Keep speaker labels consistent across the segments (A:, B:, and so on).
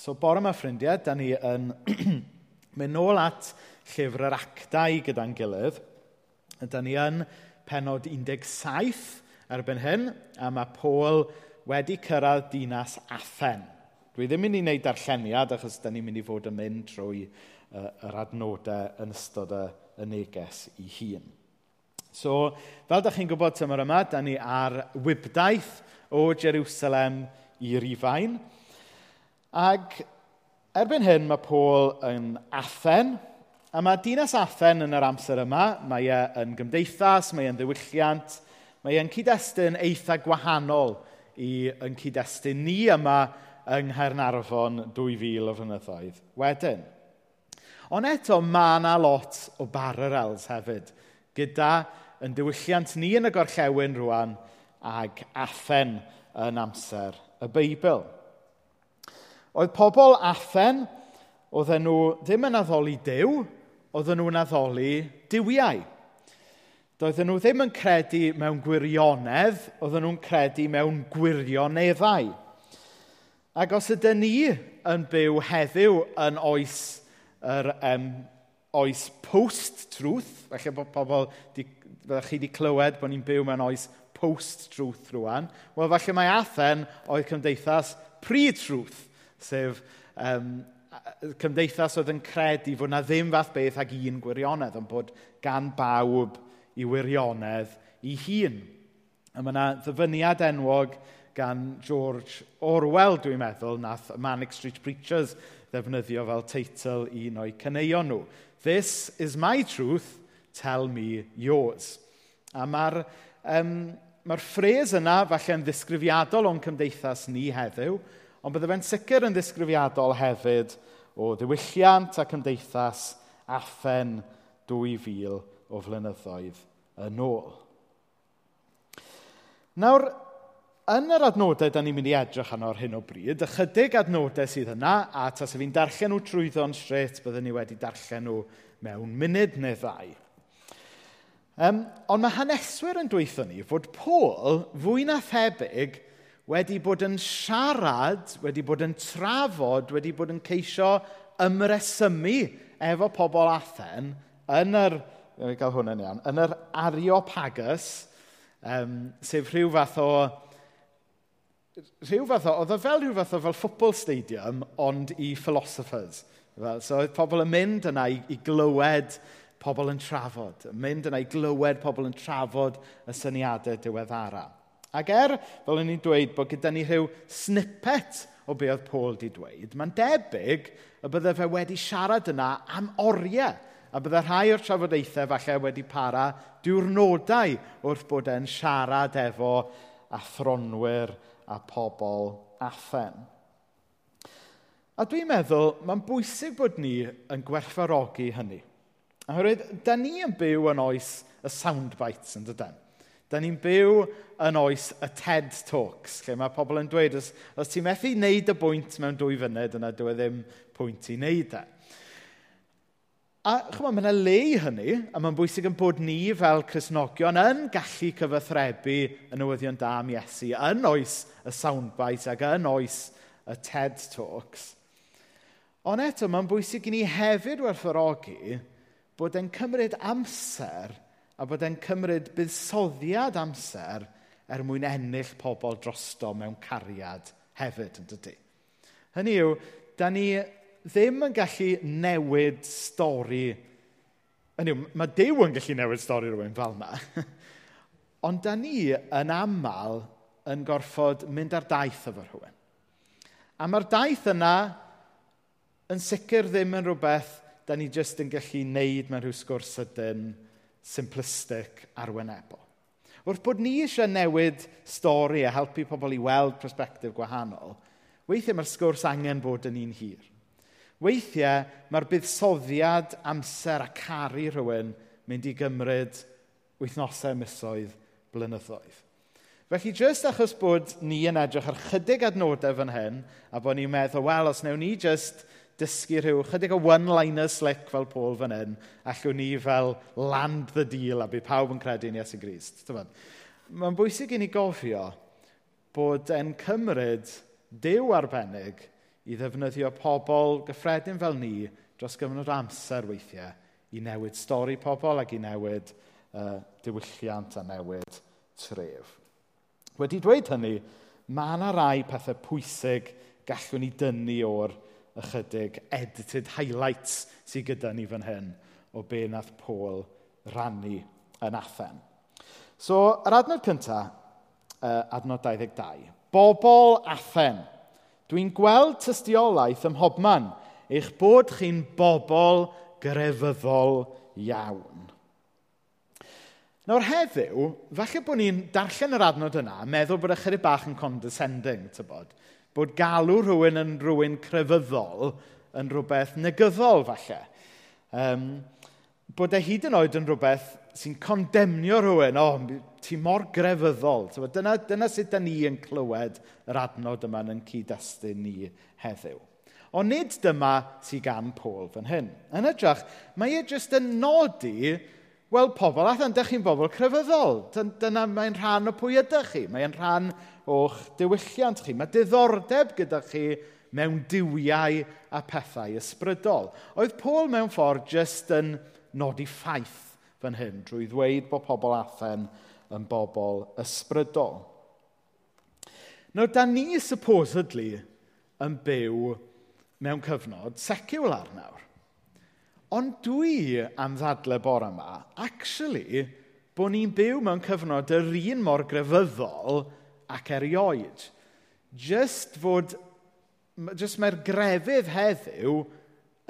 A: So, bore yma, ffrindiau, da ni yn mynd nôl at llyfr yr actau gyda'n gilydd. Da ni yn penod 17 erbyn hyn, a mae Paul wedi cyrraedd dinas Athen. Dwi ddim yn mynd i wneud darlleniad, achos da ni'n mynd i fod yn mynd trwy uh, yr adnodau yn ystod y, y neges i hun. So, fel da chi'n gwybod tymor yma, da ni ar wybdaeth o Jerusalem i Rifain. Ac erbyn hyn mae Paul yn Athen, a mae dinas Athen yn yr amser yma, mae e yn gymdeithas, mae e'n ddiwylliant, mae e'n cyd-destun eitha gwahanol i yn cyd-destun ni yma yng Nghaernarfon 2000 o flynyddoedd wedyn. Ond eto, mae yna lot o barerels hefyd, gyda yn diwylliant ni yn y gorllewin rwan ag Athen yn amser y Beibl. Oedd pobl Athen, oedden nhw ddim yn addoli dew, oedden nhw'n addoli diwiau. Doedden nhw ddim yn credu mewn gwirionedd, oedden nhw'n credu mewn gwirioneddau. Ac os ydyn ni yn byw heddiw yn oes, yr, um, oes post-truth, felly bod pobl, di, chi wedi clywed bod ni'n byw mewn oes post-truth rwan, wel falle mae Athen oedd cymdeithas pre-truth. Sef um, cymdeithas oedd yn credu fod na ddim fath beth ag un gwirionedd, ond bod gan bawb i wirionedd i hun. A mae yna ddyfyniad enwog gan George Orwell, dwi'n meddwl, nath Manic Street Preachers ddefnyddio fel teitl un o'i cyneuon nhw. This is my truth, tell me yours. A mae'r um, mae ffres yna falle'n ddisgrifiadol o'n cymdeithas ni heddiw, Ond bydde fe'n sicr yn ddisgrifiadol hefyd o ddiwylliant a cymdeithas affen 2000 o flynyddoedd yn ôl. Nawr, yn yr adnodau da ni'n mynd i edrych arno ar hyn o bryd, ychydig adnodau sydd yna, a tas y fi'n darllen nhw trwyddo'n straight, byddwn ni wedi darllen nhw mewn munud neu ddau. Um, ond mae haneswyr yn dweithio ni fod Paul fwy na thebyg wedi bod yn siarad, wedi bod yn trafod, wedi bod yn ceisio ymresymu efo pobl Athen yn yr, i gael yn iawn, yn yr Areopagus, um, sef rhyw fath o, rhyw fath o, oedd o fel rhyw fath o fel football stadium, ond i philosophers. Fel, so oedd pobl yn mynd yna i, i glywed pobl yn trafod, mynd yna i glywed pobl yn trafod y syniadau diweddara. Ac er, fel o'n i'n dweud, bod gyda ni rhyw snippet o be oedd Paul wedi dweud, mae'n debyg y bydde fe wedi siarad yna am oriau, a bydde rhai o'r trafodaethau falle wedi para diwrnodau wrth bod e'n siarad efo athronwyr a pobl athen. A dwi'n meddwl, mae'n bwysig bod ni yn gwerthfarogi hynny. Oherwydd, da ni yn byw yn oes y soundbites yn dydyn. Da ni'n byw yn oes y TED Talks, lle mae pobl yn dweud, os, os ti'n methu wneud y bwynt mewn dwy funed, yna dwi e ddim pwynt i wneud e. A chymod, mae yna le i hynny, a mae'n bwysig yn bod ni fel Cresnogion yn gallu cyfathrebu y newyddion da am Iesu, yn oes y soundbite ac yn oes y TED Talks. Ond eto, mae'n bwysig i ni hefyd werthorogi bod e'n cymryd amser – a bod e'n cymryd buddsoddiad amser er mwyn ennill pobl drosto mewn cariad hefyd, yn dydy. Hynny yw, da ni ddim yn gallu newid stori. Hynny yw, mae Dyw yn gallu newid stori rhywun fel yna. Ond da ni yn aml yn gorfod mynd ar daith efo rhywun. A mae'r daith yna yn sicr ddim yn rhywbeth da ni jyst yn gallu wneud mewn rhyw sgwrs sydyn simplistic arwynebol. Wrth bod ni eisiau newid stori a helpu pobl i weld prosbectif gwahanol, weithiau mae'r sgwrs angen bod yn un hir. Weithiau mae'r buddsoddiad, amser a caru rhywun mynd i gymryd wythnosau misoedd blynyddoedd. Felly, jyst achos bod ni yn edrych ar chydig adnodau fan hyn, a bod ni'n meddwl, wel, os newn ni jyst dysgu rhyw chydig o one-liner slick fel Paul fan hyn, allwn ni fel land the deal a bydd pawb yn credu yn Iesu Grist. Mae'n bwysig i ni gofio bod e'n cymryd dew arbennig i ddefnyddio pobl gyffredin fel ni dros gyfnod amser weithiau i newid stori pobl ac i newid uh, diwylliant a newid tref. Wedi dweud hynny, mae yna rai pethau pwysig gallwn ni dynnu o'r ychydig edited highlights sydd gyda ni fan hyn o be nath Paul rannu yn Athen. So, yr adnod cyntaf, uh, adnod 22. Bobl Athen, dwi'n gweld tystiolaeth ym mhobman eich bod chi'n bobl grefyddol iawn. Nawr heddiw, falle bod ni'n darllen yr adnod yna, meddwl bod ychydig bach yn condescending, tybod bod galw rhywun yn rhywun crefyddol yn rhywbeth negyddol falle. Um, bod e hyd yn oed yn rhywbeth sy'n condemnio rhywun, o, oh, ti mor grefyddol. Dyna, dyna sut da ni yn clywed yr adnod yma yn cyd-destun ni heddiw. Ond nid dyma sy'n gan Paul fan hyn. Yn ytrach, mae e jyst yn nodi, wel, pobl, a dyn chi'n bobl crefyddol. Dyna mae'n rhan o pwy ydych chi. Mae'n rhan o'ch diwylliant chi. Mae diddordeb gyda chi mewn diwiau a pethau ysbrydol. Oedd Paul mewn ffordd jyst yn nodi ffaith fan hyn drwy ddweud bod pobl Athen yn bobl ysbrydol. Nawr, da ni supposedly yn byw mewn cyfnod seciwlar nawr. Ond dwi am ddadle bore yma, actually, bod ni'n byw mewn cyfnod yr un mor grefyddol ac erioed. Just fod, just mae'r grefydd heddiw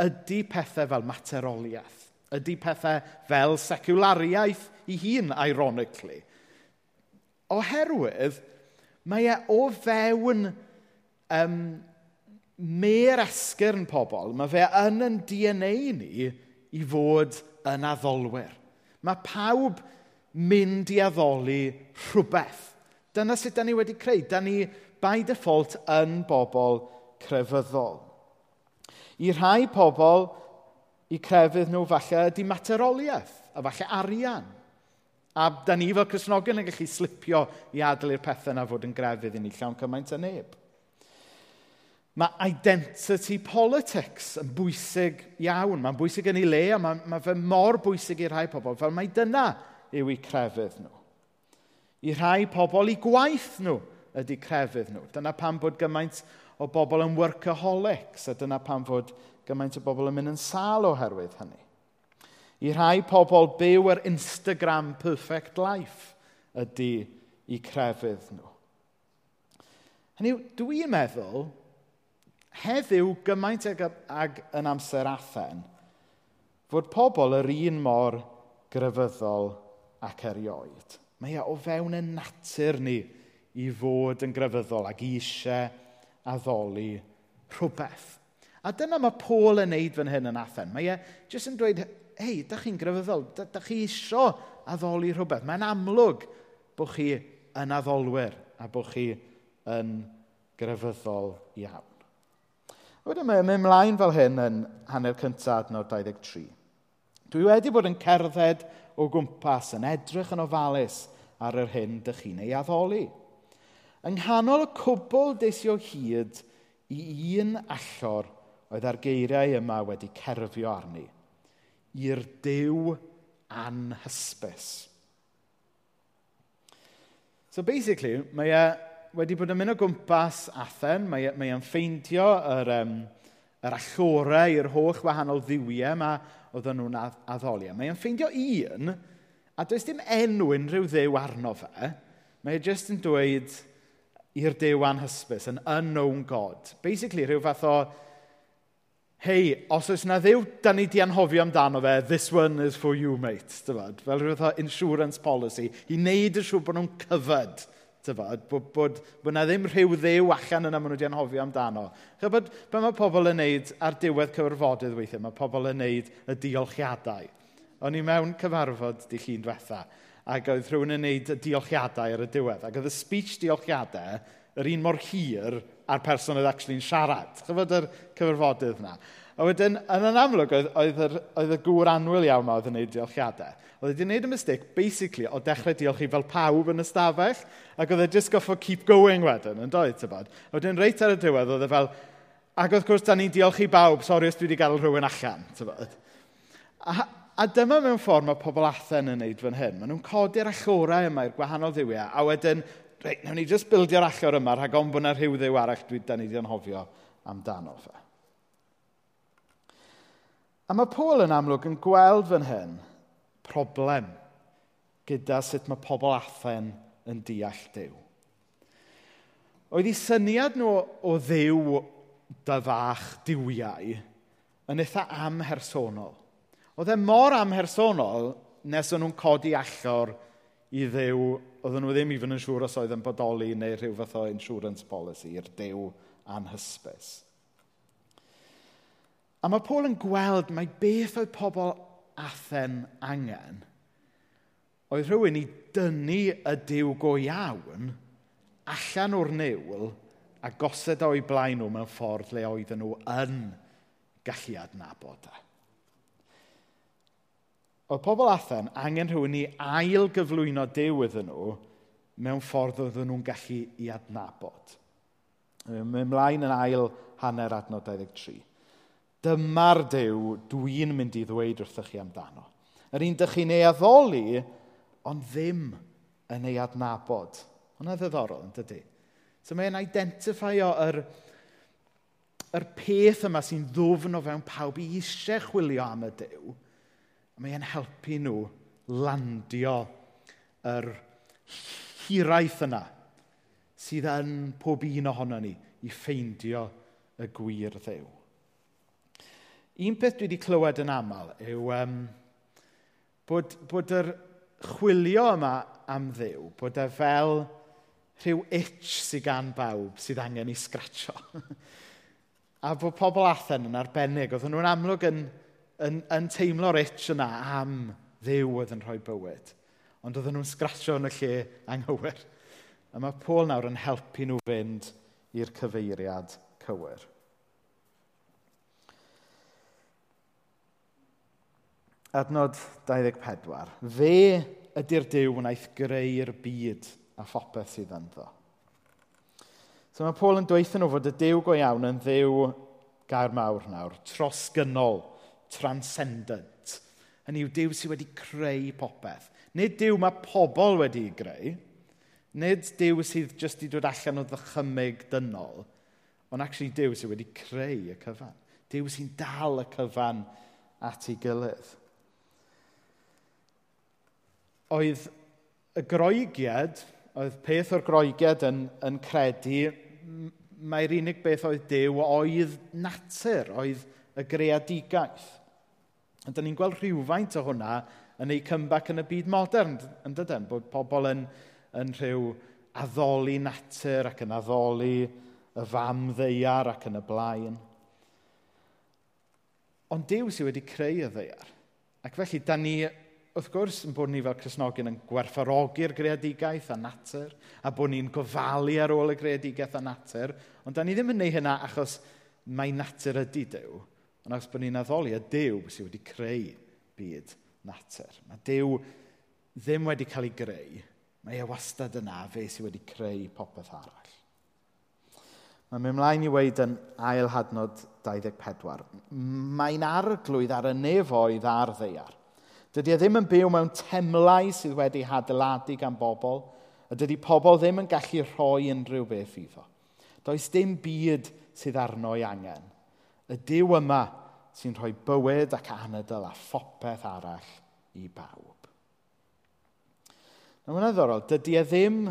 A: ydy pethau fel materoliaeth. Ydy pethau fel seculariaeth i hun, ironically. Oherwydd, mae e o fewn um, mer esgyrn pobl, mae fe yn yn DNA ni i fod yn addolwyr. Mae pawb mynd i addoli rhywbeth. Dyna sut da ni wedi creu. Da ni, by default, yn bobl crefyddol. I rhai pobl, i crefydd nhw falle ydy materoliaeth, a falle arian. A da ni fel Cresnogion yn gallu slipio i adael i'r pethau na fod yn grefydd i ni llawn cymaint a neb. Mae identity politics yn bwysig iawn. Mae'n bwysig yn ei le a mae, mae fe mor bwysig i rhai pobl fel mae dyna yw eu crefydd nhw. I rhai pobl, i gwaith nhw ydy crefydd nhw. Dyna pam bod gymaint o bobl yn workaholics a dyna pam fod gymaint o bobl yn mynd yn sal oherwydd hynny. I rhai pobl byw yr Instagram perfect life ydy i crefydd nhw. Hynny yw, dwi'n meddwl, heddiw gymaint ag, ag yn amser athen, fod pobl yr un mor grefyddol ac erioed. Mae e o fewn y natur ni i fod yn grefyddol ac eisiau addoli rhywbeth. A dyna mae Paul yn neud fan hyn yn Athen. Mae e jyst yn dweud, hei, da chi'n grefyddol, da, da chi eisiau addoli rhywbeth. Mae'n amlwg bod chi yn addolwyr a bod chi yn grefyddol iawn. Wedyn mae'n e mynd ymlaen fel hyn yn hanner cyntaf adnod 23. Dwi wedi bod yn cerdded o gwmpas yn edrych yn ofalus ar yr hyn dych chi'n ei addoli. Yng nghanol y cwbl desio hyd i un allor oedd ar geiriau yma wedi cerfio arni. I'r dew anhysbys. So basically, mae e wedi bod yn mynd o gwmpas Athen, mae, e, mae e'n ffeindio yr, um, yr allorau, i'r holl wahanol ddiwiau. yma oedden nhw'n addoli. E. Mae e'n ffeindio un, a does dim enw unrhyw ddew arno fe. Mae e jyst yn dweud i'r dew anhysbys, yn unknown God. Basically, rhyw fath o, hei, os oes yna ddew, da ni di anhofio amdano fe, this one is for you, mate. Dyfod? Fel rhyw fath o insurance policy. I wneud y siw bod nhw'n cyfyd Tyfod, bod, bod, bod na ddim rhyw ddew allan yna maen nhw wedi anhofio amdano. Chybod, be mae pobl yn neud ar diwedd cyfarfodydd weithiau, mae pobl yn neud y diolchiadau. O'n i mewn cyfarfod di llun diwetha, ac oedd rhywun yn neud y diolchiadau ar y diwedd. Ac oedd y speech diolchiadau yr un mor hir a'r person oedd actually'n siarad. Chybod yr cyfarfodydd yna. A wedyn, yn yn amlwg, oedd, oedd, yr, oedd y gŵr anwyl iawn ma oedd yn gwneud diolchiadau. Oedd wedi gwneud y mistake, basically, o dechrau diolchi fel pawb yn y stafell, ac oedd e just goffo keep going wedyn, yn doedd, tybod. A wedyn, reit ar y diwedd, oedd e fel, ac wrth gwrs, da ni'n diolch i bawb, sori os dwi wedi gael rhywun allan, tybod. A, a dyma mewn ffordd mae pobl athen yn neud fan hyn. Maen nhw'n codi'r allorau yma i'r gwahanol ddiwiau, e, a wedyn, reit, newn ni just bildio'r allor yma, rhag ond bod yna rhyw ddiw arall dwi, da ni wedi anhofio amdano fe. A mae Paul yn amlwg yn gweld fan hyn problem gyda sut mae pobl Athen yn deall Dyw. Oedd ei syniad nhw o ddew dyfach diwiau yn eitha amhersonol. Oedd e mor amhersonol nes o'n nhw'n codi allor i ddew, oedden nhw ddim even yn siŵr os oedd yn bodoli neu rhyw fath o insurance policy, i'r dew anhysbys. A mae Paul yn gweld mae beth oedd pobl Athen angen oedd rhywun i dynnu y diw go iawn allan o'r niwl a gosod o'i blaen nhw mewn ffordd le oedden nhw yn gallu adnabod e. Oedd pobl Athen angen rhywun i ail gyflwyno Dyw iddyn nhw mewn ffordd oedden nhw'n gallu i adnabod. Mae ymlaen yn ail hanner adnod 23. Dyma'r dew dwi'n mynd i ddweud wrthych chi amdano. Yr un dych chi'n ei addoli, ond ddim yn ei adnabod. Hwna'n ddiddorol, yn dydy. So mae'n identifio yr, yr peth yma sy'n ddwfn o fewn pawb i eisiau chwilio am y Dyw. Mae'n helpu nhw landio yr hiraeth yna sydd yn pob un ohono ni i ffeindio y gwir ddew un peth dwi wedi clywed yn aml yw um, bod, bod yr chwilio yma am ddew, bod e fel rhyw itch sydd gan bawb sydd angen i sgratio. a bod pobl Athen yn arbennig, oedden nhw'n amlwg yn, yn, yn teimlo'r itch yna am ddew oedd yn rhoi bywyd. Ond oedden nhw'n sgratio yn y lle anghywir. A mae Paul nawr yn helpu nhw fynd i'r cyfeiriad cywir. adnod 24. Fe ydy'r Dyw wnaeth greu'r byd a phopeth sydd ynddo. So mae Paul yn dweithio nhw fod y Dyw go iawn yn ddiw gair mawr nawr, trosgynnol, transcendent. Yn yw Dyw sydd wedi creu popeth. Nid Dyw mae pobl wedi greu, nid Dyw sydd jyst wedi dod allan o ddychymyg dynol, ond actually Dyw sydd wedi creu y cyfan. Dyw sy'n dal y cyfan at ei gilydd oedd y groegiad, oedd peth o'r groegiad yn, yn credu, mae'r unig beth oedd dew oedd natur, oedd y greadigaeth. A dyn ni'n gweld rhywfaint o hwnna yn ei cymbac yn y byd modern, yn dydyn, bod pobl yn, yn rhyw addoli natur ac yn addoli y fam ddeiar ac yn y blaen. Ond Dyw sydd wedi creu y ddeiar. Ac felly, da ni wrth gwrs, yn bod ni fel Cresnogion yn gwerthfarogi'r greadigaeth a natur, a bod ni'n gofalu ar ôl y greadigaeth a natur, ond da ni ddim yn neud hynna achos mae natur ydy Dyw, ond achos bod ni'n addoli y Dyw sydd wedi creu byd natur. Mae Dyw ddim wedi cael ei greu, mae e wastad yna fe sydd wedi creu popeth arall. Mae'n mynd mlaen i weid yn ail hadnod 24. Mae'n arglwydd ar y nefoedd a'r ddeiar Dydy e ddim yn byw mewn temlau sydd wedi hadeiladu gan bobl, a dydy pobl ddim yn gallu rhoi unrhyw beth iddo. Does dim byd sydd arno i angen. Y diw yma sy'n rhoi bywyd ac anadl a phopeth arall i bawb. Nawr, mae'n ddorol, dydy e ddim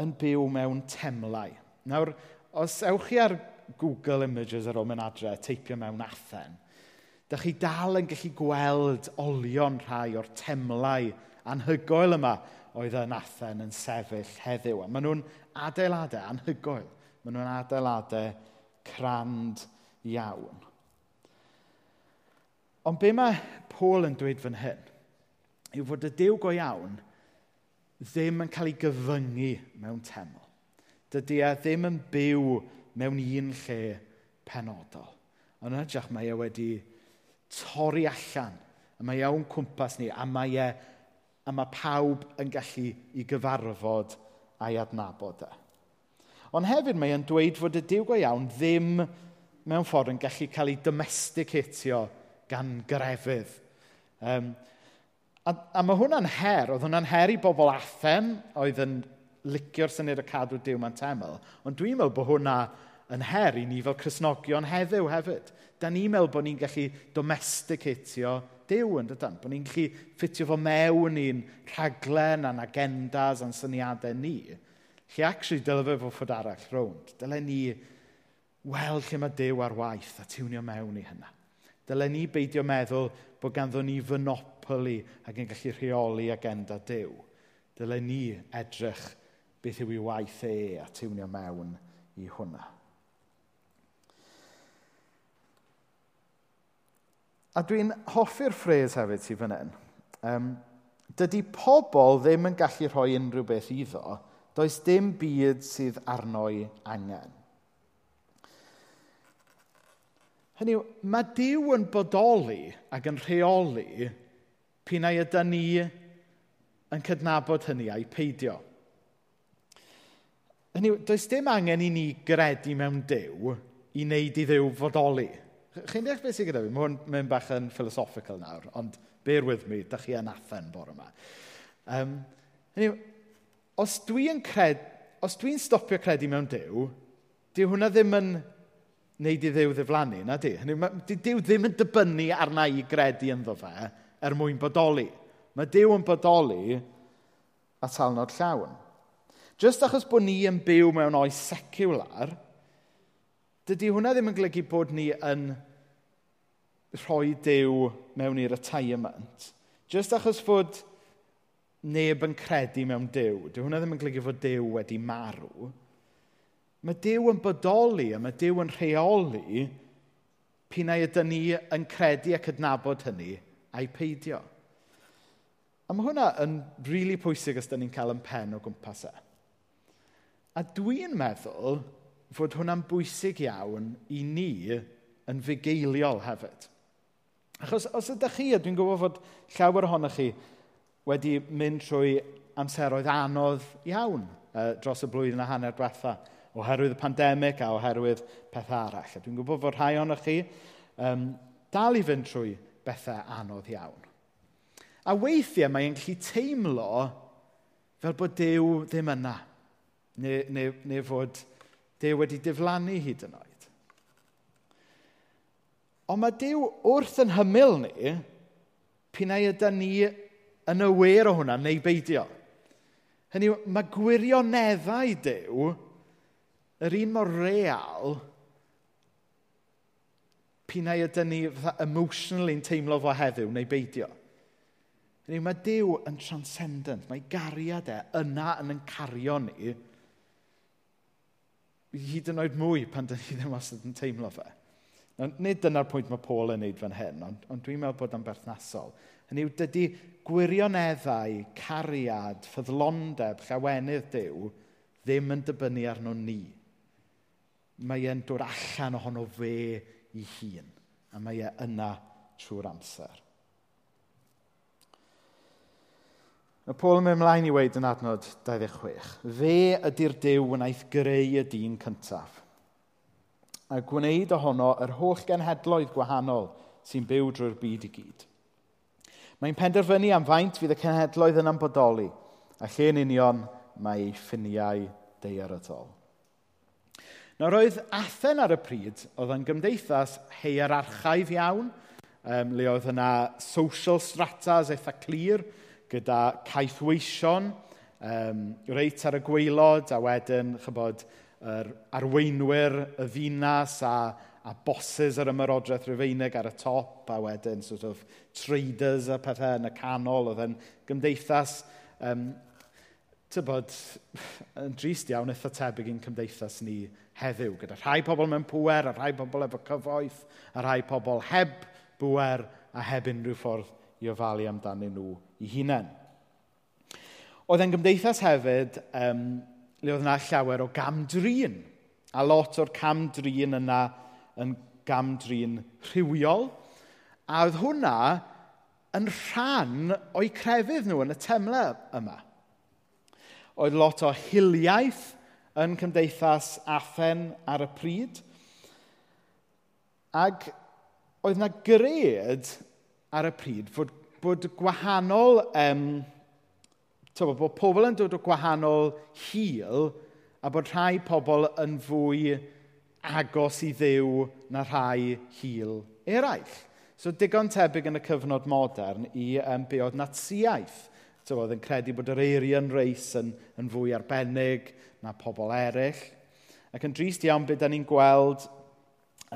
A: yn byw mewn temlau. Nawr, os ewch chi ar Google Images ar ôl mynd adre, teipio mewn Athen, dach chi dal yn gallu gweld olion rhai o'r temlau anhygoel yma oedd yn Athen yn sefyll heddiw. A maen nhw'n adeiladau anhygoel. Maen nhw'n adeiladau crand iawn. Ond be mae Paul yn dweud fan hyn yw fod y Dew go iawn ddim yn cael ei gyfyngu mewn teml. Dydy e ddim yn byw mewn un lle penodol. Ond yn ydych mae e wedi torri allan. A mae iawn cwmpas ni, a mae, e, a mae pawb yn gallu i gyfarfod a'i adnabod e. Ond hefyd mae e'n dweud fod y diw go iawn ddim mewn ffordd yn gallu cael ei domesticatio gan grefydd. Um, a, a mae hwnna'n her, oedd hwnna'n her i bobl Athen, oedd yn licio'r syniad o cadw Dyw mewn teml, ond dwi'n meddwl bod hwnna yn her i ni fel Cresnogion heddiw hefyd. Da ni'n meddwl bod ni'n gallu domesticatio Dyw yn dydan, bod ni'n gallu ffitio fo mewn i'n rhaglen a'n agendas a'n syniadau ni. Lle actually dylai fe fod ffod arall rownd. Dylai ni weld lle mae Dyw ar waith a tiwnio mewn i hynna. Dylai ni beidio meddwl bod ganddo ni fynopoli ac yn gallu rheoli agenda Dyw. Dylai ni edrych beth yw ei waith e a tiwnio mewn i hwnna. A dwi'n hoffi'r ffres hefyd sydd fan hyn. Um, dydy pobl ddim yn gallu rhoi unrhyw beth iddo, does dim byd sydd arnoi angen. Hynny yw, mae Dyw yn bodoli ac yn rheoli pinnau ydy ni yn cydnabod hynny a'i peidio. Hynny yw, does dim angen i ni gredu mewn Dyw i wneud i Dduw fodoli. Chi'n deall beth sy'n gyda fi? Mae hwn mynd bach yn philosophical nawr, ond bear with me, da chi yn athen bore yma. Um, anyway, os dwi'n cred... Os dwi'n stopio credu mewn Dyw, dyw hwnna ddim yn wneud i ddew ddiflannu, na di. Hynny, di Dyw ddim yn dibynnu arna i gredu ynddo fe er mwyn bodoli. Mae Dyw yn bodoli a talnod llawn. Jyst achos bod ni yn byw mewn oes seciwlar, dydy hwnna ddim yn golygu bod ni yn rhoi dew mewn i'r retirement. Just achos fod neb yn credu mewn dew, dyw hwnna ddim yn golygu fod dew wedi marw. Mae dew yn bodoli a mae dew yn rheoli pinnau ydyn ni yn credu ac adnabod hynny a'i peidio. A mae hwnna yn rili really pwysig os da ni'n cael yn pen o gwmpas e. A dwi'n meddwl fod hwnna'n bwysig iawn i ni yn fugeiliol hefyd. Achos os ydych chi, a dwi'n gwybod fod llawer ohonoch chi wedi mynd trwy amseroedd anodd iawn uh, dros y blwyddyn a hanner diwetha, oherwydd y pandemig a oherwydd pethau arall. A dwi'n gwybod fod rhai ohonoch chi um, dal i fynd trwy bethau anodd iawn. A weithiau mae'n gallu teimlo fel bod Dyw ddim yna, neu, neu, neu fod Dyw e wedi diflannu hyd yn oed. Ond mae Dyw wrth yn hymyl ni, pinnau ydy ni yn ywyr o hwnna, neu beidio. Hynny yw, mae gwirioneddau Dyw yr un mor real pinnau ydy ni emotionally'n teimlo fo heddiw neu beidio. Hynny yw, mae Dyw yn transcendent, mae gariad e yna yn yn cario ni hyd yn oed mwy pan dyn ni ddim wastad yn teimlo fe. Nid dyna'r pwynt mae Paul yn neud fan hyn, ond, ond dwi'n meddwl bod yn berthnasol. Hynny yw, dydy gwirioneddau, cariad, ffyddlondeb, llawenydd Dyw ddim yn dibynnu arno ni. Mae e'n dod allan ohono fe i hun, a mae e yna trwy'r amser. Mae Paul yn mynd ymlaen i weid yn adnod 26. Fe ydy'r Dyw wnaeth greu y dyn cyntaf. A gwneud ohono yr holl genhedloedd gwahanol sy'n byw drwy'r byd i gyd. Mae'n penderfynu am faint fydd y cenhedloedd yn ambodoli, a lle'n union mae ei ffiniau deiarydol. Nawr roedd Athen ar y pryd oedd yn gymdeithas heiararchaidd iawn, um, le oedd yna social stratas eitha clir, gyda caethweision, um, reit ar y gweilod, a wedyn, chybod, yr arweinwyr y ddinas a, a bosses yr ymerodraeth Rufeinig ar y top, a wedyn sort of traders a pethau yn y canol, oedd yn gymdeithas, um, tybod, yn drist iawn eitha tebyg i'n cymdeithas ni heddiw, gyda rhai pobl mewn pwer, a rhai pobl efo cyfoeth, a rhai pobl heb bwer a heb unrhyw ffordd i ofalu amdanyn nhw ei hunain. Oedd e'n gymdeithas hefyd um, le oedd yna llawer o gamdrin. A lot o'r camdrin yna yn gamdrin rhywiol. A oedd hwnna yn rhan o'i crefydd nhw yn y temle yma. Oedd lot o hiliaeth yn cymdeithas Athen ar y pryd. Ac oedd yna gred ar y pryd fod bod gwahanol... um, tywa, bod pobl yn dod o gwahanol hil a bod rhai pobl yn fwy agos i ddew na rhai hil eraill. So digon tebyg yn y cyfnod modern i um, be oedd natsiaeth. Tywod, yn credu bod yr Aryan race yn, yn fwy arbennig na pobl eraill. Ac yn drist iawn beth da ni'n gweld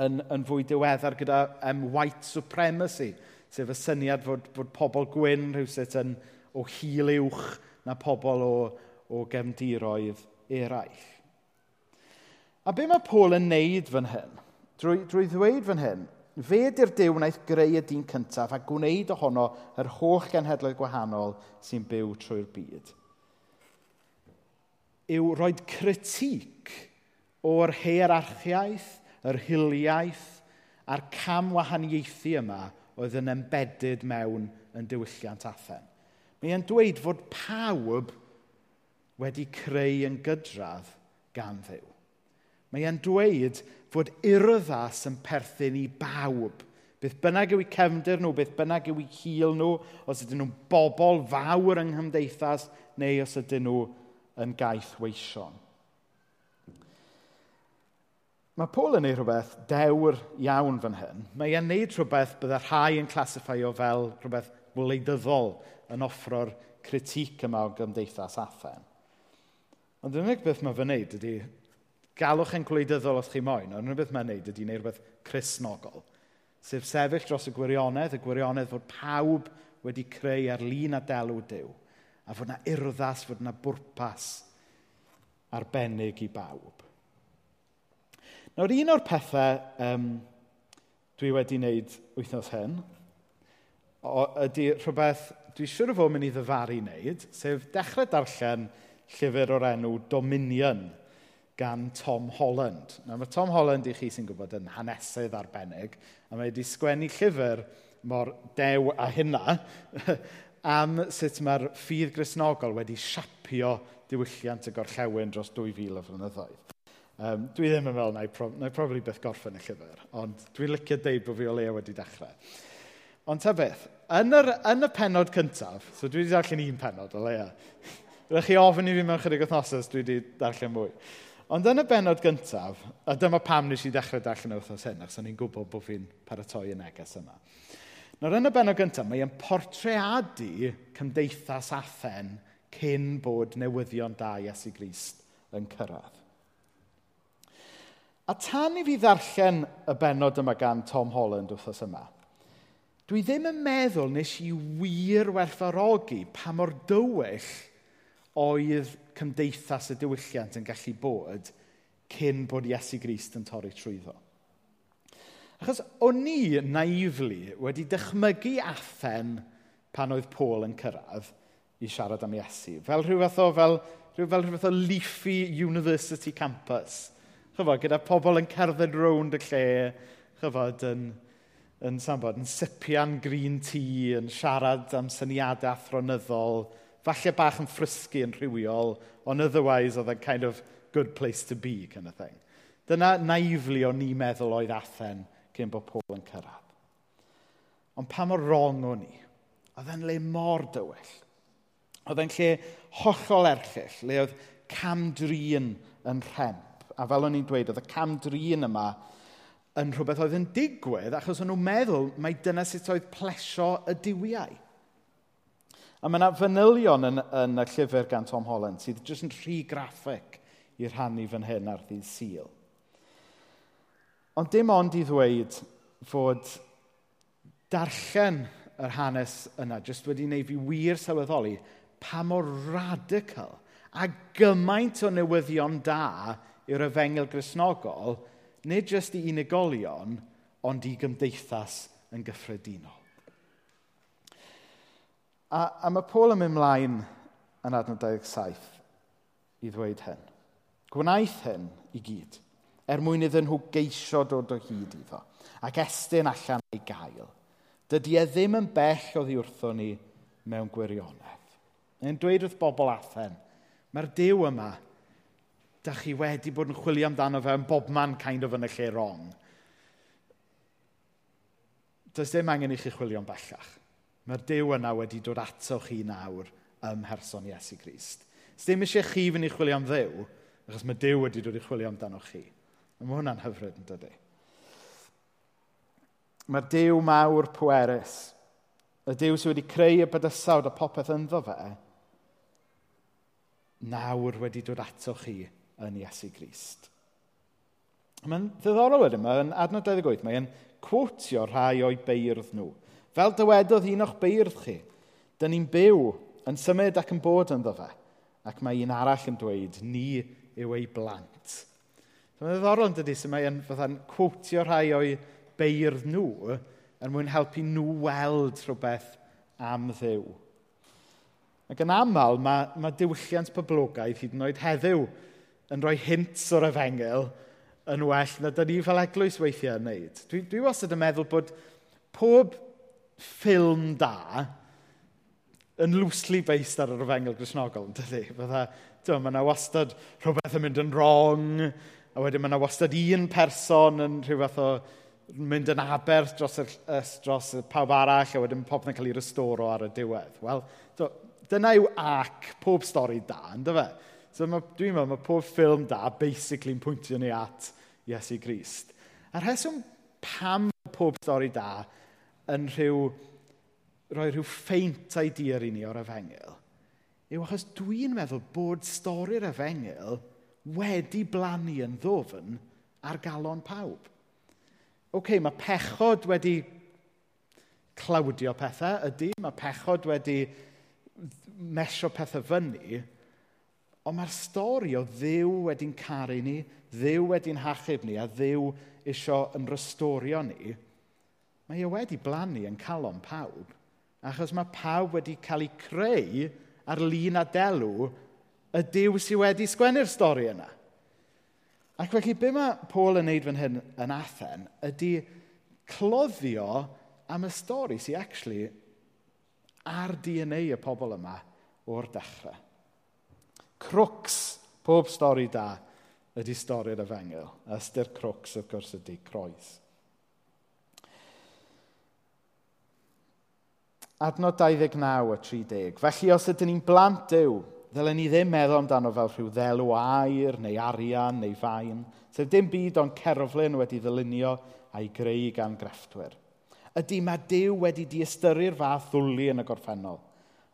A: yn, yn fwy diweddar gyda um, white supremacy sef y syniad fod, fod pobl gwyn rhywsut yn o hil uwch na pobl o, o gefndiroedd eraill. A be mae Paul yn neud fan hyn? Drwy, drwy ddweud fan hyn, fe di'r Dyw wnaeth greu y dyn cyntaf a gwneud ohono yr holl genhedloedd gwahanol sy'n byw trwy'r byd. Yw roed critic o'r heirarchiaeth, yr hiliaeth a'r cam wahaniaethu yma oedd yn embedded mewn yn diwylliant Athen. Mae e'n dweud fod pawb wedi creu yn gydradd gan ddew. Mae e'n dweud fod urddas yn perthyn i bawb. Beth bynnag yw eu cefndir nhw, beth bynnag yw eu hil nhw, os ydyn nhw'n bobl fawr yng nghymdeithas, neu os ydyn nhw yn gaeth weision mae Paul yn gwneud rhywbeth dewr iawn fan hyn. Mae e'n neud rhywbeth byddai rhai yn clasiffeio fel rhywbeth wleidyddol yn offro'r critic yma o gymdeithas Athen. Ond yn unig beth mae fe'n gwneud ydy galwch yn gwleidyddol os chi moyn, ond unig beth mae'n neud ydy gwneud rhywbeth chrysnogol. Sef sefyll dros y gwirionedd, y gwirionedd fod pawb wedi creu ar lun a delw Dyw, a fod yna urddas, fod yna bwrpas arbennig i bawb. Nawr, un o'r pethau um, dwi wedi wneud wythnos hyn, o, ydy rhywbeth dwi siŵr o fod mynd i ddyfaru wneud, sef dechrau darllen llyfr o'r enw Dominion gan Tom Holland. Nawr, mae Tom Holland i chi sy'n gwybod yn hanesydd arbennig, a mae wedi sgwennu llyfr mor dew a hynna am sut mae'r ffydd grisnogol wedi siapio diwylliant y gorllewin dros 2000 o flynyddoedd. Um, dwi ddim yn meddwl na i, pro na i probably byth gorffen y llyfr, ond dwi'n licio deud bod fi o leia wedi dechrau. Ond ta beth, yn, yr, yn y penod cyntaf, so dwi wedi darllen un penod o leia, rydych chi ofyn i fi mewn chydig o thosas, dwi wedi darllen mwy. Ond yn y benod gyntaf, a dyma pam nes i ddechrau darllen y wythnos hyn, achos o'n i'n gwybod bod fi'n paratoi y neges yma. Nawr yn y benod gyntaf, mae'n portreadu cymdeithas Athen cyn bod newyddion da Iesu Grist yn cyrraedd. A tan i fi ddarllen y benod yma gan Tom Holland wrthos yma, dwi ddim yn meddwl nes i wir werthfarogi pa mor dywyll oedd cymdeithas y diwylliant yn gallu bod cyn bod Iesu Grist yn torri trwyddo. Achos o'n i naifli wedi dychmygu athen pan oedd Paul yn cyrraedd i siarad am Iesu. Fel rhyw fath o, fel, rhyw, fel rhyw fath o leafy university campus – chyfod, gyda pobl yn cerdded rownd y lle, chyfod, yn, yn, sambod, yn sipian green tea, yn siarad am syniadau athronyddol, falle bach yn ffrisgu yn rhywiol, ond otherwise oedd a kind of good place to be kind of thing. Dyna naifli o'n ni'n meddwl oedd Athen cyn bod Paul yn cyrraedd. Ond pa mor wrong o'n i? Oedd e'n le mor dywyll. Oedd e'n lle hollol erchill, le oedd camdrin yn rhem. A fel o'n i'n dweud, oedd y cam drin yma yn rhywbeth oedd yn digwydd achos o'n nhw'n meddwl mai dyna sut oedd plesio y diwiau. A mae yna fanylion yn, yn y llyfr gan Tom Holland sydd jyst yn rhy graffig i rhannu fan hyn ar ddydd syl. Ond dim ond i ddweud fod darllen yr hanes yna jyst wedi wneud fi wir sylweddoli pa mor radical a gymaint o newyddion da yw'r efengil grisnogol, nid jyst i unigolion, ond i gymdeithas yn gyffredinol. A, a mae Paul yn mynd mlaen yn adnod 27 i ddweud hyn. Gwnaeth hyn i gyd, er mwyn iddyn nhw geisio dod o hyd iddo, ac estyn allan ei gael. Dydy e ddim yn bell o ddiwrtho ni mewn gwirionedd. Yn dweud wrth bobl athen, mae'r dew yma da chi wedi bod yn chwilio amdano fe yn bob man kind of yn y lle wrong. Does dim angen i chi chwilio'n bellach. Mae'r Dyw yna wedi dod ato chi nawr ym mherson Iesu Grist. Does dim eisiau chi fynd i chwilio am ddew, achos mae Dyw wedi dod i chwilio amdano chi. Mae hwnna'n hyfryd yn dydy. Mae'r Dyw mawr pwerus, y Dyw sydd wedi creu y bydysawd a popeth ynddo fe, nawr wedi dod ato chi yn Iesu Grist. Mae'n ddiddorol wedyn, mae'n adnod 28, mae'n cwtio rhai o'i beirdd nhw. Fel dywedodd un o'ch beirdd chi, dyn ni'n byw yn symud ac yn bod ynddo fe. Ac mae un arall yn dweud, ni yw ei blant. Mae'n ddiddorol yn dydy, sy'n mae'n fatha'n cwtio rhai o'i beirdd nhw yn mwyn helpu nhw weld rhywbeth am ddiw. Ac yn aml, mae, mae diwylliant poblogaidd hyd yn oed heddiw yn rhoi hints o'r efengel yn well na dyn ni fel eglwys weithiau yn wneud. Dwi, dwi wastad yn meddwl bod pob ffilm da yn loosely based ar yr efengel grisnogol, yn dydy? Fydda, dyma, mae yna wastad rhywbeth yn mynd yn wrong, a wedyn mae yna wastad un person yn rhywbeth o mynd yn aber dros, y, dros y pawb arall, a wedyn popeth yn cael ei restoro ar y diwedd. Wel, dyna yw ac pob stori da, ynddo fe? So ma, dwi'n meddwl, mae pob ffilm da basically'n pwyntio ni at Iesu Grist. A'r rheswm pam pob stori da yn rhyw, rhoi rhyw ffeint idea i ni o'r efengil, yw achos dwi'n meddwl bod stori'r efengil wedi blannu yn ddofn ar galon pawb. Oce, okay, mae pechod wedi clawdio pethau, ydy, mae pechod wedi mesio pethau fyny, Ond mae'r stori o ddiw wedi'n caru ni, ddiw wedi'n hachub ni a ddiw isio yn restorio ni, mae e wedi blannu yn calon pawb. Achos mae pawb wedi cael ei creu ar lun a delw y diw sydd wedi sgwennu'r stori yna. Ac felly, be mae Paul yn neud fan hyn yn Athen ydy cloddio am y stori sydd actually ar DNA y pobl yma o'r dechrau. Crwcs pob stori da ydy stori'r efengil. Ystyr crwcs, wrth gwrs, ydy croes. Adnod 29 a 30. Felly, os ydym ni'n blant dew, ddylen ni ddim meddwl amdano fel rhyw ddelw air, neu arian, neu fain, sef dim byd ond cerflun wedi ddylunio a'i greu gan grefftwyr. Ydy mae Dyw wedi diystyru'r fath ddwlu yn y gorffennol,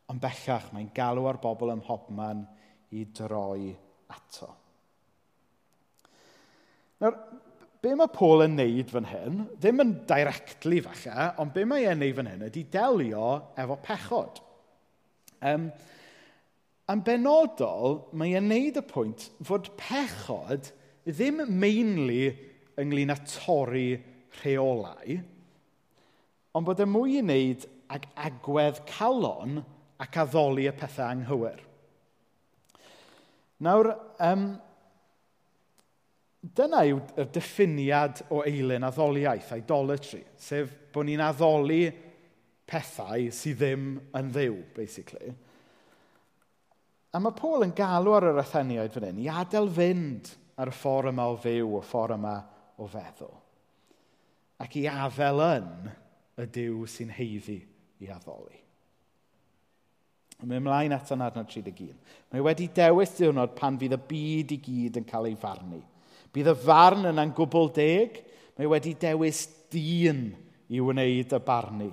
A: ond bellach mae'n galw ar bobl ym mhobman i droi ato. Nawr, be mae Paul yn neud fan hyn, ddim yn directly falle, ond be mae e'n neud fan hyn ydy delio efo pechod. Um, yn benodol, mae e'n neud y pwynt fod pechod ddim mainly ynglyn â torri rheolau, ond bod e mwy i wneud ag agwedd calon ac addoli y pethau anghywir. Nawr, um, dyna yw'r diffiniad o eilyn addoliaeth, idolatry, sef bod ni'n addoli pethau sydd ddim yn ddiw, basically. A mae Paul yn galw ar yr atheniaid fan hyn i adael fynd ar y ffordd yma o fyw, y ffordd yma o feddwl. Ac i afel yn y diw sy'n heiddi i addoli. Mae'n ymlaen at yn adnod 31. Mae wedi dewis diwrnod pan fydd y byd i gyd yn cael ei farnu. Bydd y farn yna'n gwbl deg, mae wedi dewis dyn i wneud y barnu.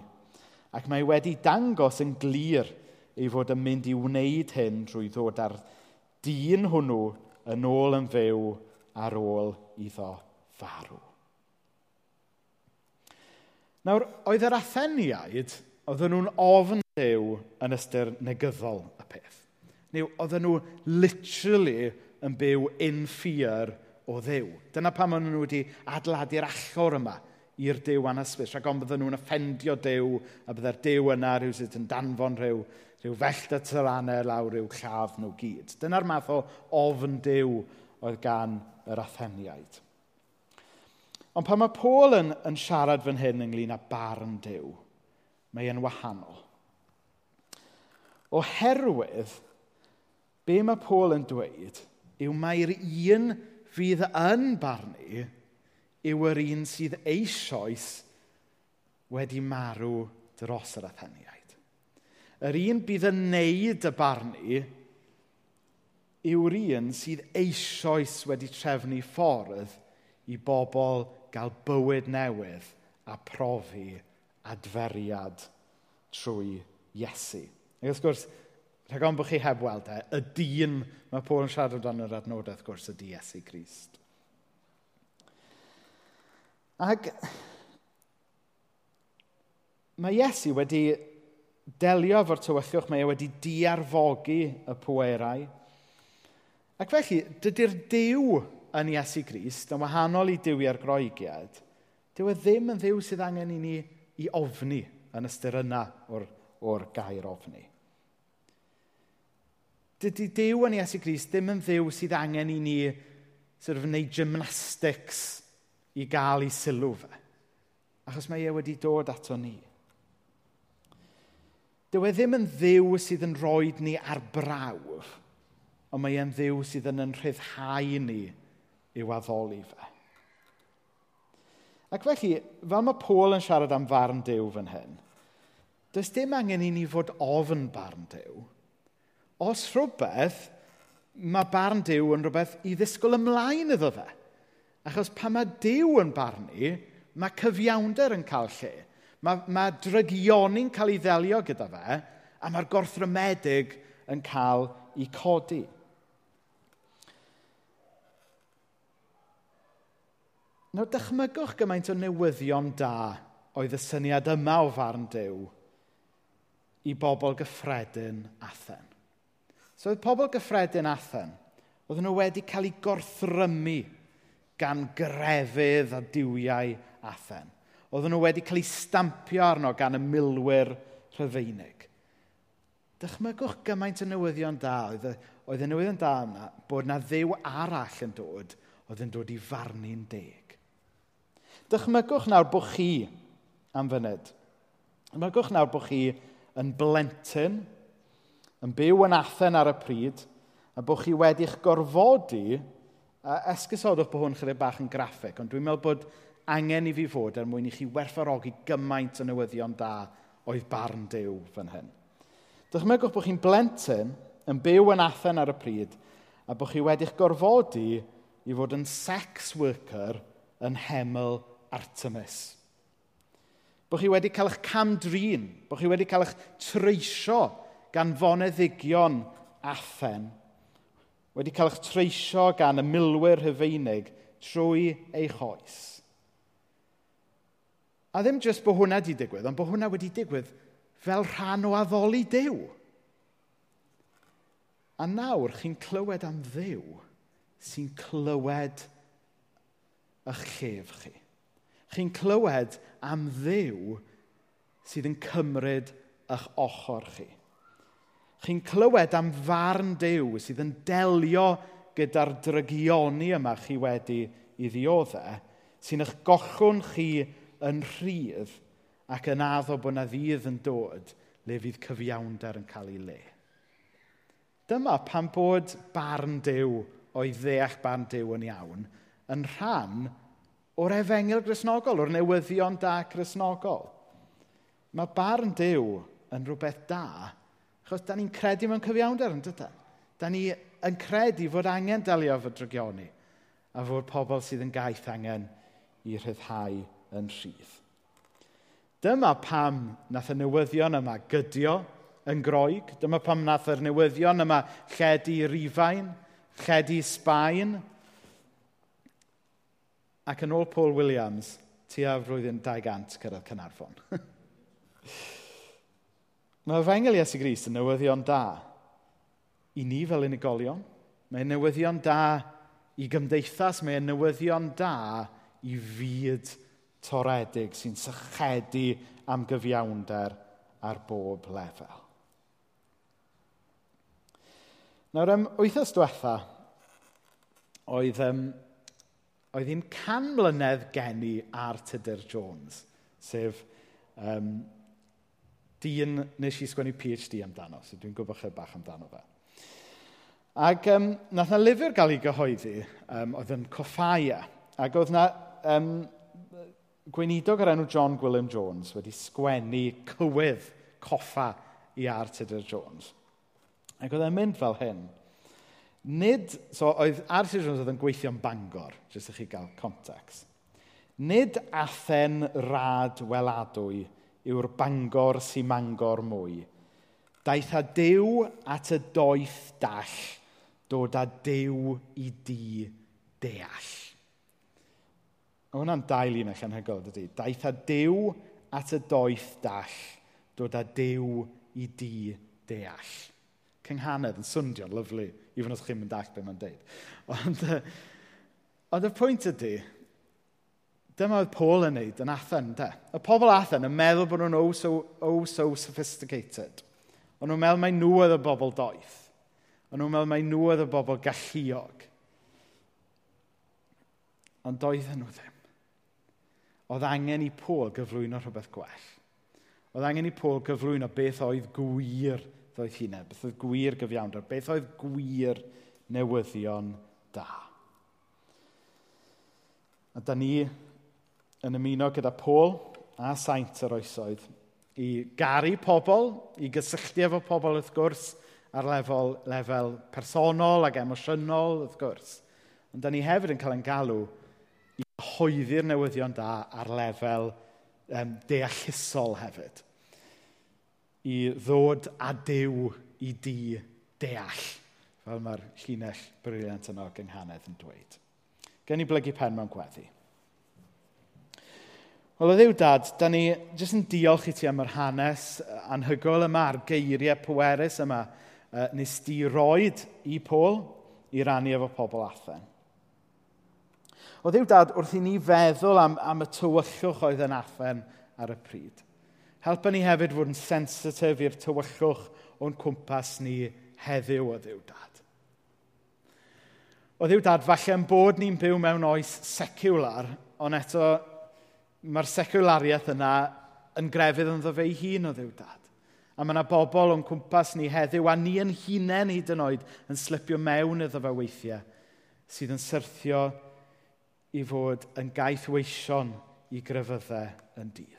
A: Ac mae wedi dangos yn glir ei fod yn mynd i wneud hyn drwy ddod ar dyn hwnnw yn ôl yn fyw ar ôl iddo farw. Nawr, oedd yr Atheniaid oedden nhw'n ofn Dyw yn ystyr negyddol y peth. Neu oedden nhw literally yn byw in fear o ddew. Dyna pam maen nhw wedi adeiladu'r allor yma i'r dew anysbys. Rhaid ond bydden nhw'n offendio dew, a bydde'r dew yna rhyw sydd yn danfon rhyw, rhyw fellt y tyranau lawr rhyw lladd nhw gyd. Dyna'r math o ofn dew oedd gan yr Atheniaid. Ond pan mae Paul yn, yn siarad fan hyn ynglyn â barn Dyw, mae e'n wahanol. Oherwydd, be mae Paul yn dweud yw mae'r un fydd yn barnu yw yr un sydd eisoes wedi marw dros yr atheniaid. Yr un bydd yn neud y barnu yw'r un sydd eisoes wedi trefnu ffordd i bobl gael bywyd newydd a profi adferiad trwy Iesu. Ac wrth gwrs, rhag ond bod chi heb weld e, y dyn mae Paul yn siarad amdano yr adnodaeth gwrs ydy Iesu Grist. Ac mae Iesu wedi delio efo'r tywyllwch, mae e wedi diarfogi y pwerau. Ac felly, dydy'r diw yn Iesu Grist, yn wahanol i Dyw i'r groegiad, dyw e ddim yn ddiw sydd angen i ni i ofni yn ystyr yna o'r, or gair ofni. Dydy Dyw yn Iesu Grist ddim yn ddiw sydd angen i ni sort of, wneud gymnastics i gael ei sylw fe. Achos mae e wedi dod ato ni. Dyw e ddim yn ddiw sydd yn rhoi ni ar brawf, ond mae e'n ddiw sydd yn yn rhyddhau ni i'w addoli fe. Ac felly, fel mae Paul yn siarad am farn dew fan hyn, does dim angen i ni fod ofn barn dew. Os rhywbeth, mae barn dew yn rhywbeth i ddisgwyl ymlaen iddo fe. Achos pa mae Dyw yn barnu, mae cyfiawnder yn cael lle. Mae, mae drygioni'n cael ei ddelio gyda fe, a mae'r gorthrymedig yn cael ei codi. Nawr, dychmygwch gymaint o newyddion da oedd y syniad yma o farn Dyw i bobl gyffredin Athen. So, oedd pobl gyffredin Athen, oedd nhw wedi cael eu gorthrymu gan grefydd a diwiau Athen. Oedden nhw wedi cael eu stampio arno gan y milwyr Rhyfeinig. Dychmygwch gymaint o newyddion da oedd y, oedd y newyddion da yna bod na ddew arall yn dod oedd yn dod i farnu'n de. Dychmygwch nawr bod chi am fyned. Dychmygwch nawr bod chi yn blentyn, yn byw yn Athen ar y pryd, a bod chi wedi'ch gorfodi, a esgusodwch bod hwn chydig bach yn graffig, ond dwi'n meddwl bod angen i fi fod er mwyn i chi werthfarogi gymaint o newyddion da oedd barn dew fan hyn. Dychmygwch bod chi'n blentyn yn byw yn Athen ar y pryd a bod chi wedi'ch gorfodi i fod yn sex worker yn hemel Artemis. Bod chi wedi cael eich camdrin, bod chi wedi cael eich treisio gan foneddigion Athen, wedi cael eich treisio gan y milwyr hyfeinig trwy ei choes. A ddim jyst bod hwnna wedi digwydd, ond bod hwnna wedi digwydd fel rhan o addoli Dyw. A nawr chi'n clywed am ddew sy'n clywed eich llef chi chi'n clywed am ddew sydd yn cymryd eich ochr chi. Chi'n clywed am farn dew sydd yn delio gyda'r drygioni yma chi wedi i ddioddau, sy'n eich gochwn chi yn rhydd ac yn addo bod na ddydd yn dod le fydd cyfiawnder yn cael ei le. Dyma pan bod barn dew o'i ddeall barn dew yn iawn yn rhan o'r efengil grisnogol, o'r newyddion da grisnogol. Mae barn dew yn rhywbeth da, achos da ni'n credu mewn cyfiawnder yn dydyn. Da ni yn credu fod angen delio fy drygioni a fod pobl sydd yn gaeth angen i rhyddhau yn rhydd. Dyma pam nath y newyddion yma gydio yn groig. Dyma pam nath y newyddion yma lledu i Rifain, lledu i Sbaen, ac yn ôl Paul Williams, tua flwyddyn 200 cyrraedd Cynarfon. Mae Efengel Iesu Gris yn newyddion da i ni fel unigolion. Mae'n newyddion da i gymdeithas. Mae'n newyddion da i fyd toredig sy'n sychedu am gyfiawnder ar bob lefel. Nawr, um, wythnos diwetha, oedd um, oedd hi'n can mlynedd geni ar Tudur Jones, sef um, dyn nes i sgwennu PhD amdano, so dwi'n gwybod chydig bach amdano fe. Ac um, nath na lyfr gael ei gyhoeddi, um, oedd yn Coffaia, ac oedd na um, gweinidog o'r enw John Gwilym Jones wedi sgwennu cywydd coffa i ar Tudur Jones. Ac oedd e'n mynd fel hyn. Nid, so oedd Arthur Jones oedd yn gweithio'n bangor, jyst i chi gael context. Nid athen rad weladwy yw'r bangor sy'n mangor mwy. Daeth a dew at y doeth dall, dod a dew i di deall. Mae hwnna'n dail un eich anhygoel, dydy. Daeth a dew at y doeth dall, dod a dew i di deall. Cynghanedd yn swnio'n lyflu even os chi'n mynd all beth mae'n deud. Ond, ond y pwynt ydy, dyma oedd Paul yn neud yn Athen, de. Y pobl Athen yn meddwl bod nhw'n oh so, oh so sophisticated. Ond nhw'n meddwl mai nhw oedd y bobl doeth. Ond nhw'n meddwl mai nhw oedd y bobl galluog. Ond doedden nhw ddim. Oedd angen i Paul gyflwyno rhywbeth gwell. Oedd angen i Paul gyflwyno beth oedd gwir ddoedd hunain, beth oedd gwir gyfiawnder, beth oedd gwir newyddion da. A da ni yn ymuno gyda Paul a Saint yr oesoedd i garu pobl, i gysylltu efo pobl wrth gwrs, ar lefel, lefel personol ac emosiynol, wrth gwrs. Ond da ni hefyd yn cael ein galw i hoeddi'r newyddion da ar lefel um, deallusol hefyd i ddod a dew i di deall, fel mae'r llinell briliant yno gynghanedd yn dweud. Gen i blygu pen mewn gweddi. Wel, o ddiw dad, da ni jyst yn diolch i ti am yr hanes anhygol yma, a'r geiriau pwerus yma, uh, nes di roed i Pôl i rannu efo pobl Athen. O ddiw dad, wrth i ni feddwl am, am y tywyllwch oedd yn Athen ar y pryd. Helpa ni hefyd fod yn sensitif i'r tywyllwch o'n cwmpas ni heddiw o ddiw dad. O ddiw dad, falle yn bod ni'n byw mewn oes seciwlar, ond eto mae'r seciwlariaeth yna yn grefydd yn ddo hun o ddiw dad. A mae yna bobl o'n cwmpas ni heddiw, a ni yn hunain hyd yn oed yn slipio mewn iddo fe weithiau, sydd yn syrthio i fod yn gaeth weision i gryfyddau yn dydd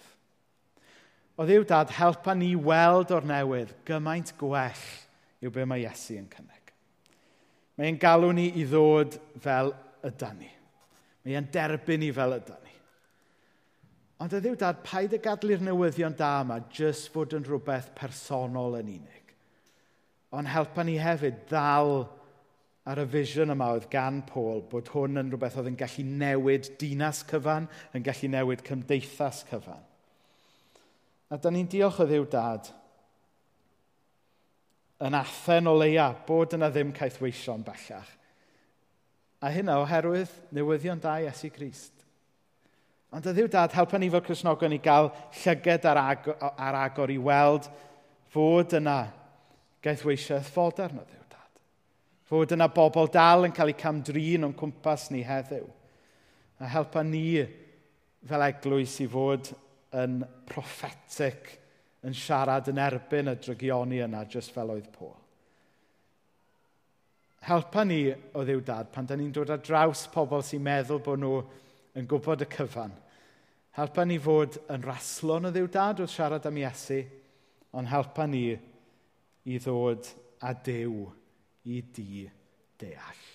A: o ddiw dad, helpa ni weld o'r newydd gymaint gwell yw be mae Iesu yn cynnig. Mae'n galw ni i ddod fel ydan ni. Mae'n derbyn ni fel ydan ni. Ond y ddiw dad, paid y gadlu'r newyddion da yma jyst fod yn rhywbeth personol yn unig. Ond helpa ni hefyd ddal ar y vision yma oedd gan Paul bod hwn yn rhywbeth oedd yn gallu newid dinas cyfan, yn gallu newid cymdeithas cyfan. A da ni'n diolch o ddiw dad yn athen o leia bod yna ddim caethweision bellach. A hynna oherwydd newyddion da Iesu Grist. Ond y ddiw dad, helpa ni fel Cresnogon i gael llyged ar, agor, ar agor i weld fod yna gaethweisiaeth ffoder na ddiw dad. Fod yna bobl dal yn cael eu camdrin o'n cwmpas ni heddiw. A helpa ni fel eglwys i fod yn prophetic yn siarad yn erbyn y drygioni yna jyst fel oedd Paul. Helpa ni o ddiw dad pan da ni'n dod ar draws pobl sy'n meddwl bod nhw yn gwybod y cyfan. Helpa ni fod yn raslon o ddiw dad wrth siarad am Iesu, ond helpa ni i ddod a dew i di deall.